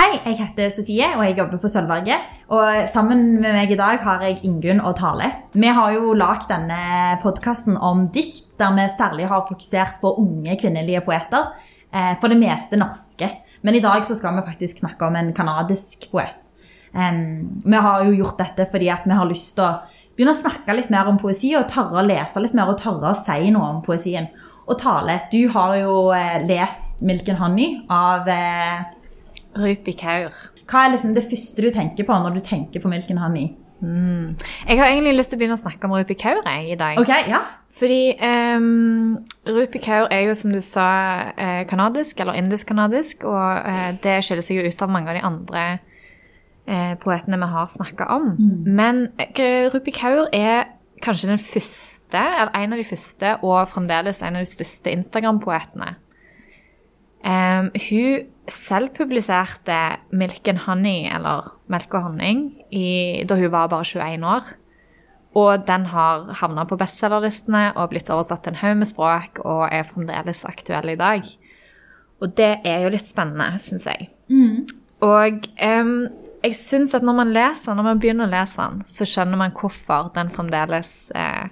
Hei, jeg heter Sofie, og jeg jobber på Sølvberget. Og sammen med meg i dag har jeg Ingunn og Tale. Vi har jo lagd denne podkasten om dikt, der vi særlig har fokusert på unge kvinnelige poeter. eh, For det meste norske. Men i dag så skal vi faktisk snakke om en kanadisk poet. Vi har jo gjort dette fordi at vi har lyst til å begynne å snakke litt mer om poesi, og tørre å lese litt mer og tørre å si noe om poesien. Og Tale, du har jo eh, lest 'Milk and Honey' av eh, Rupi Kaur. Hva er liksom det første du tenker på når du tenker på Milken Honey? Mm. Jeg har egentlig lyst til å begynne å snakke om Rupi Kaur i dag. Okay, ja. Fordi um, Rupi Kaur er jo, som du sa, eh, kanadisk, eller indisk-kanadisk, og uh, det skiller seg jo ut av mange av de andre uh, poetene vi har snakka om. Men uh, Rupi Kaur er kanskje den første, eller en av de første, og fremdeles en av de største Instagram-poetene. Em, hun selvpubliserte Milk and Honey, eller Melk og honning, i, da hun var bare 21 år. Og den har havna på bestselgerlistene og blitt oversatt til en haug med språk og er fremdeles aktuell i dag. Og det er jo litt spennende, syns jeg. Og um, jeg syns at når man leser, når man begynner å lese den, så skjønner man hvorfor den fremdeles eh,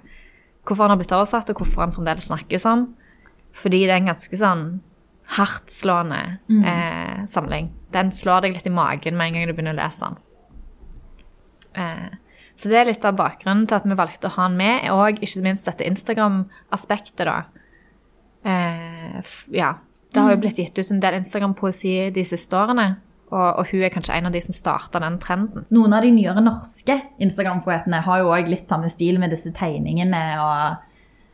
Hvorfor den har blitt oversatt, og hvorfor den fremdeles snakkes om. Fordi det er en ganske sånn hardtslående eh, samling. Den slår deg litt i magen med en gang du begynner å lese den. Eh, så det er litt av bakgrunnen til at vi valgte å ha den med, og ikke minst dette Instagram-aspektet, da. Eh, ja. Det har jo blitt gitt ut en del Instagram-poesi de siste årene, og, og hun er kanskje en av de som starta den trenden. Noen av de nyere norske Instagram-poetene har jo også litt samme stil med disse tegningene og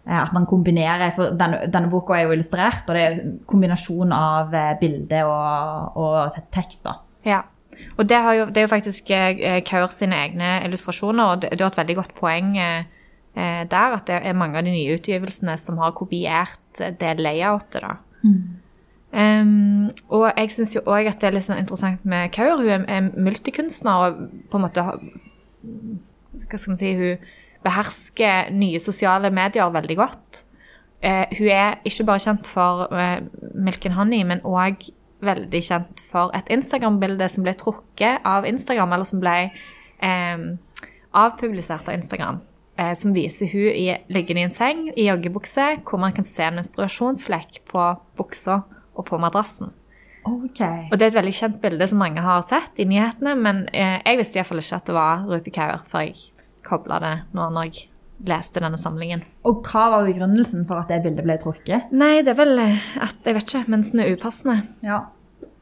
at man kombinerer, for denne, denne boka er jo illustrert, og det er en kombinasjon av eh, bilde og, og tekst. Ja. Og det, har jo, det er jo faktisk eh, Kaur sine egne illustrasjoner, og du har et veldig godt poeng eh, eh, der, at det er mange av de nye utgivelsene som har kopiert eh, det layoutet, da. Um, og jeg syns jo òg at det er litt sånn interessant med Kaur. Hun er, er multikunstner og på en måte Hva skal man si Hun behersker nye sosiale medier veldig godt. Eh, hun er ikke bare kjent for eh, Milk and Honey, men òg veldig kjent for et Instagram-bilde som ble trukket av Instagram, eller som ble eh, avpublisert av Instagram. Eh, som viser hun i, liggende i en seng i joggebukse, hvor man kan se en menstruasjonsflekk på buksa og på madrassen. Okay. Og det er et veldig kjent bilde som mange har sett i nyhetene, men eh, jeg visste iallfall ikke at det var Rupi Kaur før jeg kobla det nå når jeg leste denne samlingen. Og hva var begrunnelsen for at det bildet ble trukket? Nei, det er vel at jeg vet ikke, mensen er upassende. Ja,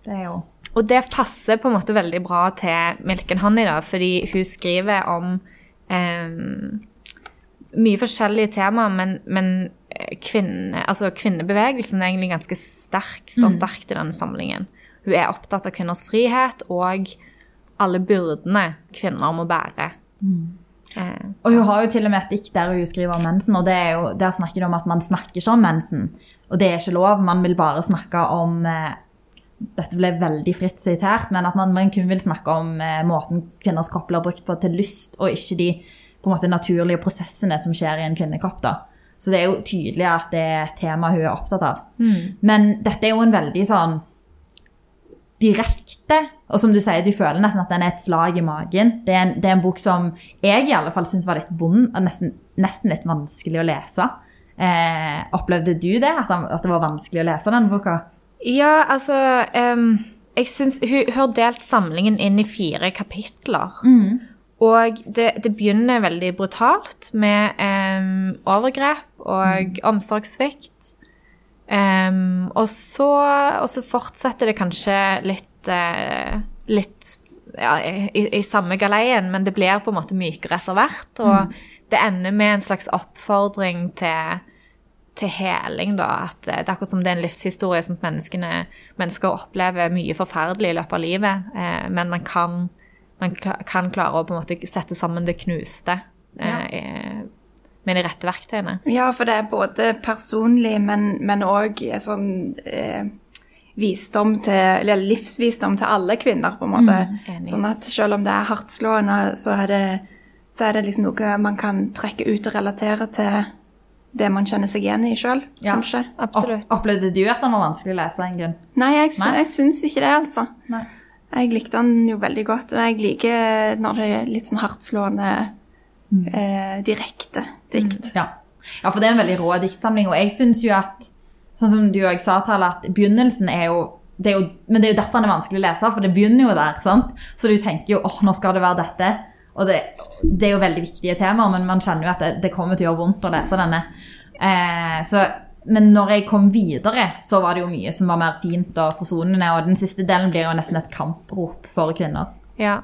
det er jo Og det passer på en måte veldig bra til Milken Honey, da, fordi hun skriver om eh, mye forskjellige temaer, men, men eh, kvinne, altså kvinnebevegelsen er egentlig ganske sterk, står sterkt i denne samlingen. Hun er opptatt av kvinners frihet og alle byrdene kvinner må bære. Eh, Og hun har jo til og med et dikt der hun skriver om mensen, og det er jo, der snakker hun om at man snakker ikke om mensen. Og det er ikke lov, man vil bare snakke om eh, Dette ble veldig fritt sitert, men at man, man kun vil snakke om eh, måten kvinners kropp blir brukt på til lyst, og ikke de på en måte naturlige prosessene som skjer i en kvinnekropp. da. Så det er jo tydelig at det er et tema hun er opptatt av. Men dette er jo en veldig sånn direkte, og som du sier, du føler nesten at den er et slag i magen. Det er en, det er en bok som jeg i alle fall syns var litt vond, og nesten, nesten litt vanskelig å lese. Eh, opplevde du det, at, at det var vanskelig å lese den boka? ja, altså um, Jeg syns hun, hun har delt samlingen inn i fire kapitler. Og det, det begynner veldig brutalt med um, overgrep og omsorgssvikt. Em, og, så, og så fortsetter det kanskje litt, uh, litt ja, i, i samme galeien, men det blir på en måte mykere etter hvert. Og det ender med en slags oppfordring til, til heling, da. At eh, det er akkurat som det er en livshistorie som mennesker opplever mye forferdelig i løpet av livet, uh, men man kan, man kan klare å på en måte sette sammen det knuste Ja. Med de rette verktøyene. Ja, for det er både personlig, men òg sånn eh, visdom til, eller livsvisdom til alle kvinner, på en måte. Mm, sånn at selv om det er hardtslående, så er det, så er det liksom noe man kan trekke ut og relatere til det man kjenner seg igjen i sjøl, Ja. kanskje. Absolutt. Opp, opplevde du at den var vanskelig å lese, Ingunn? Nei, jeg, Nei? jeg syns ikke det, altså. Nei. Jeg likte den jo veldig godt. Og jeg liker når det er litt sånn hardtslående, eh, direkte dikt. Ja. ja, for det er en veldig rå diktsamling, og jeg syns jo at Sånn som du og jeg sa, Tale, at begynnelsen er jo det er jo, men det er jo derfor den er vanskelig å lese, for det begynner jo der. sant? Så du tenker jo åh, nå skal det være dette. Og det, det er jo veldig viktige temaer, men man kjenner jo at det, det kommer til å gjøre vondt å lese denne. Eh, så, men når jeg kom videre, så var det jo mye som var mer fint og forsonende. Og den siste delen blir jo nesten et kamprop for kvinner. Ja.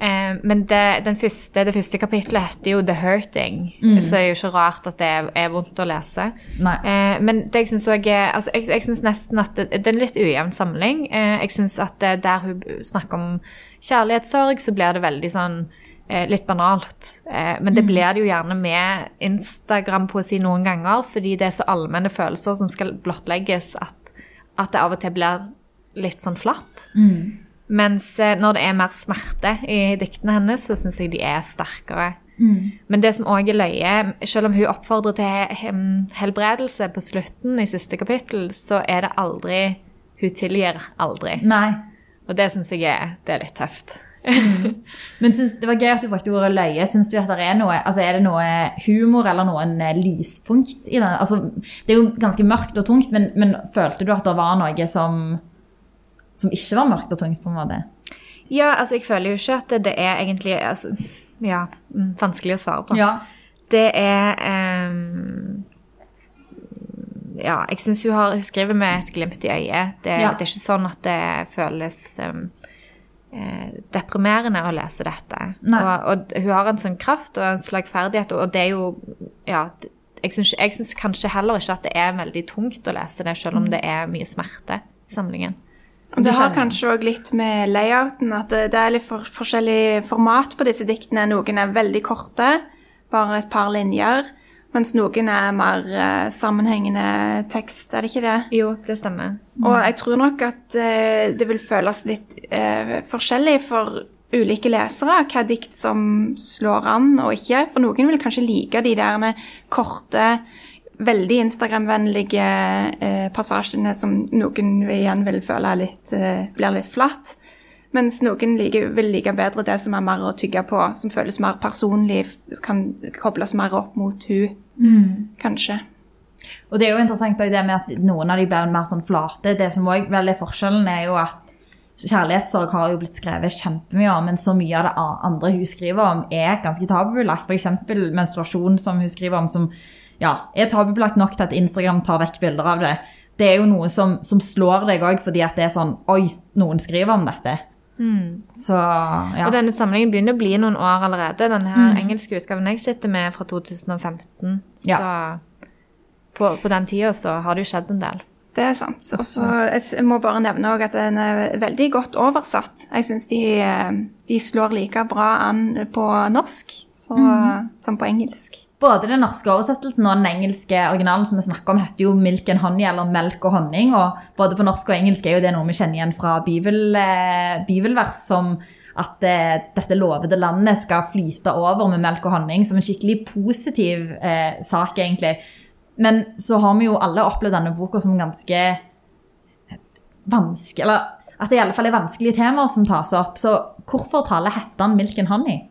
Eh, men det, den første, det første kapittelet heter jo 'The Hurting', så det er jo ikke rart at det er, er vondt å lese. Eh, men det jeg syns òg er altså, Jeg, jeg synes nesten at det, det er en litt ujevn samling. Eh, jeg syns at det, der hun snakker om kjærlighetssorg, så blir det veldig sånn eh, litt banalt. Eh, men det blir det jo gjerne med Instagram-poesi noen ganger, fordi det er så allmenne følelser som skal blottlegges, at, at det av og til blir litt sånn flatt. Mens eh, når det er mer smerte i diktene hennes, så syns jeg de er sterkere. Men det som òg er løye, selv om hun oppfordrer til helbredelse på slutten i siste kapittel, så er det aldri Hun tilgir aldri. Nei. Og det syns jeg er, det er litt tøft. Men synes, det var gøy at du brukte ordet løye. Syns du at det er noe altså er det noe humor eller noen eh, lyspunkt i det? Altså, det er jo ganske mørkt og tungt, men, men følte du at det var noe som, som ikke var mørkt og tungt? på en måte? Ja, altså jeg føler jo ikke at det, er egentlig altså, Ja, mm, vanskelig å svare på. Ja. Det er um, Ja, jeg syns hun, har- hun skriver med et glimt i øyet. Det, Ja. det er ikke sånn at det føles eh, deprimerende å lese dette. Og, og hun har en sånn kraft og en slagferdighet, og det er jo Ja. Jeg syns, jeg syns kanskje heller ikke at det er veldig tungt å lese det, selv om det er mye smerte i samlingen. Det har kanskje òg litt med layouten at det, er litt for, forskjellig format på disse diktene. Noen er veldig korte, bare et par linjer, mens noen er mer eh, sammenhengende tekst, er det ikke det? Jo, det stemmer. Og jeg tror nok at eh, det vil føles litt eh, forskjellig for ulike lesere hva dikt som slår an og ikke. For noen vil kanskje like de der korte, veldig Instagram-vennlige eh, passasjene som noen igjen vil føle er litt, eh, blir litt flatt. Mens noen liker, vil like bedre det som er mer å tygge på, som føles mer personlig, kan kobles mer opp mot hun, kanskje. Og det er jo interessant det med at noen av de blir mer sånn flate. Det som også vel er forskjellen, er jo at kjærlighetssorg har jo blitt skrevet kjempemye om, men så mye av det andre hun skriver om, er ganske tabubelagt. F.eks. menstruasjon, som hun skriver om, som ja, er tabubelagt nok til at Instagram tar vekk bilder av det. Det er jo noe som, som slår deg òg, fordi at det er sånn Oi, noen skriver om dette. Så ja. Og denne samlingen begynner å bli noen år allerede. Den her engelske utgaven jeg sitter med, er fra 2015. Så på, på den tida så har det jo skjedd en del. Det er sant. Og så jeg må bare nevne at den er veldig godt oversatt. Jeg syns de, eh, de slår like bra an på norsk så, som på engelsk. Både den norske oversettelsen og den engelske originalen som vi snakker om, heter jo Milk and Honey, eller Melk og honning. Og både på norsk og engelsk er jo det noe vi kjenner igjen fra bibel, eh, bibelvers, som at eh, dette lovede landet skal flyte over med melk og honning, som en skikkelig positiv eh, sak, egentlig. Men så har vi jo alle opplevd denne boka som ganske vanskelig Eller at det i alle fall er vanskelige temaer som tas opp. Så hvorfor taler heter Milk and Honey?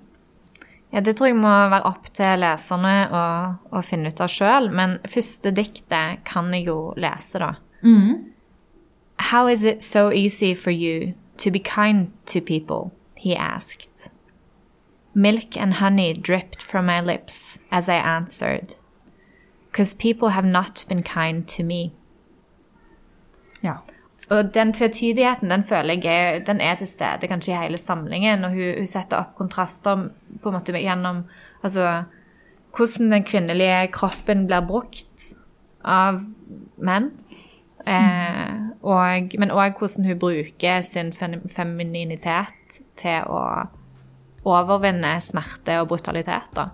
Ja, Det tror jeg må være opp til leserne å, finne ut av sjøl. Men første diktet kan jeg jo lese, da. How is it so easy for you to be kind to people? He asked. Milk and honey dripped from my lips as I answered. Because people have not been kind to me. Ja. Og den tvetydigheten den føler jeg den er til stede kanskje i hele samlingen. Og hun, hun setter opp kontraster på en måte gjennom altså, hvordan den kvinnelige kroppen blir brukt av menn. Eh, og, men òg hvordan hun bruker sin femininitet til å overvinne smerte og brutalitet. Da.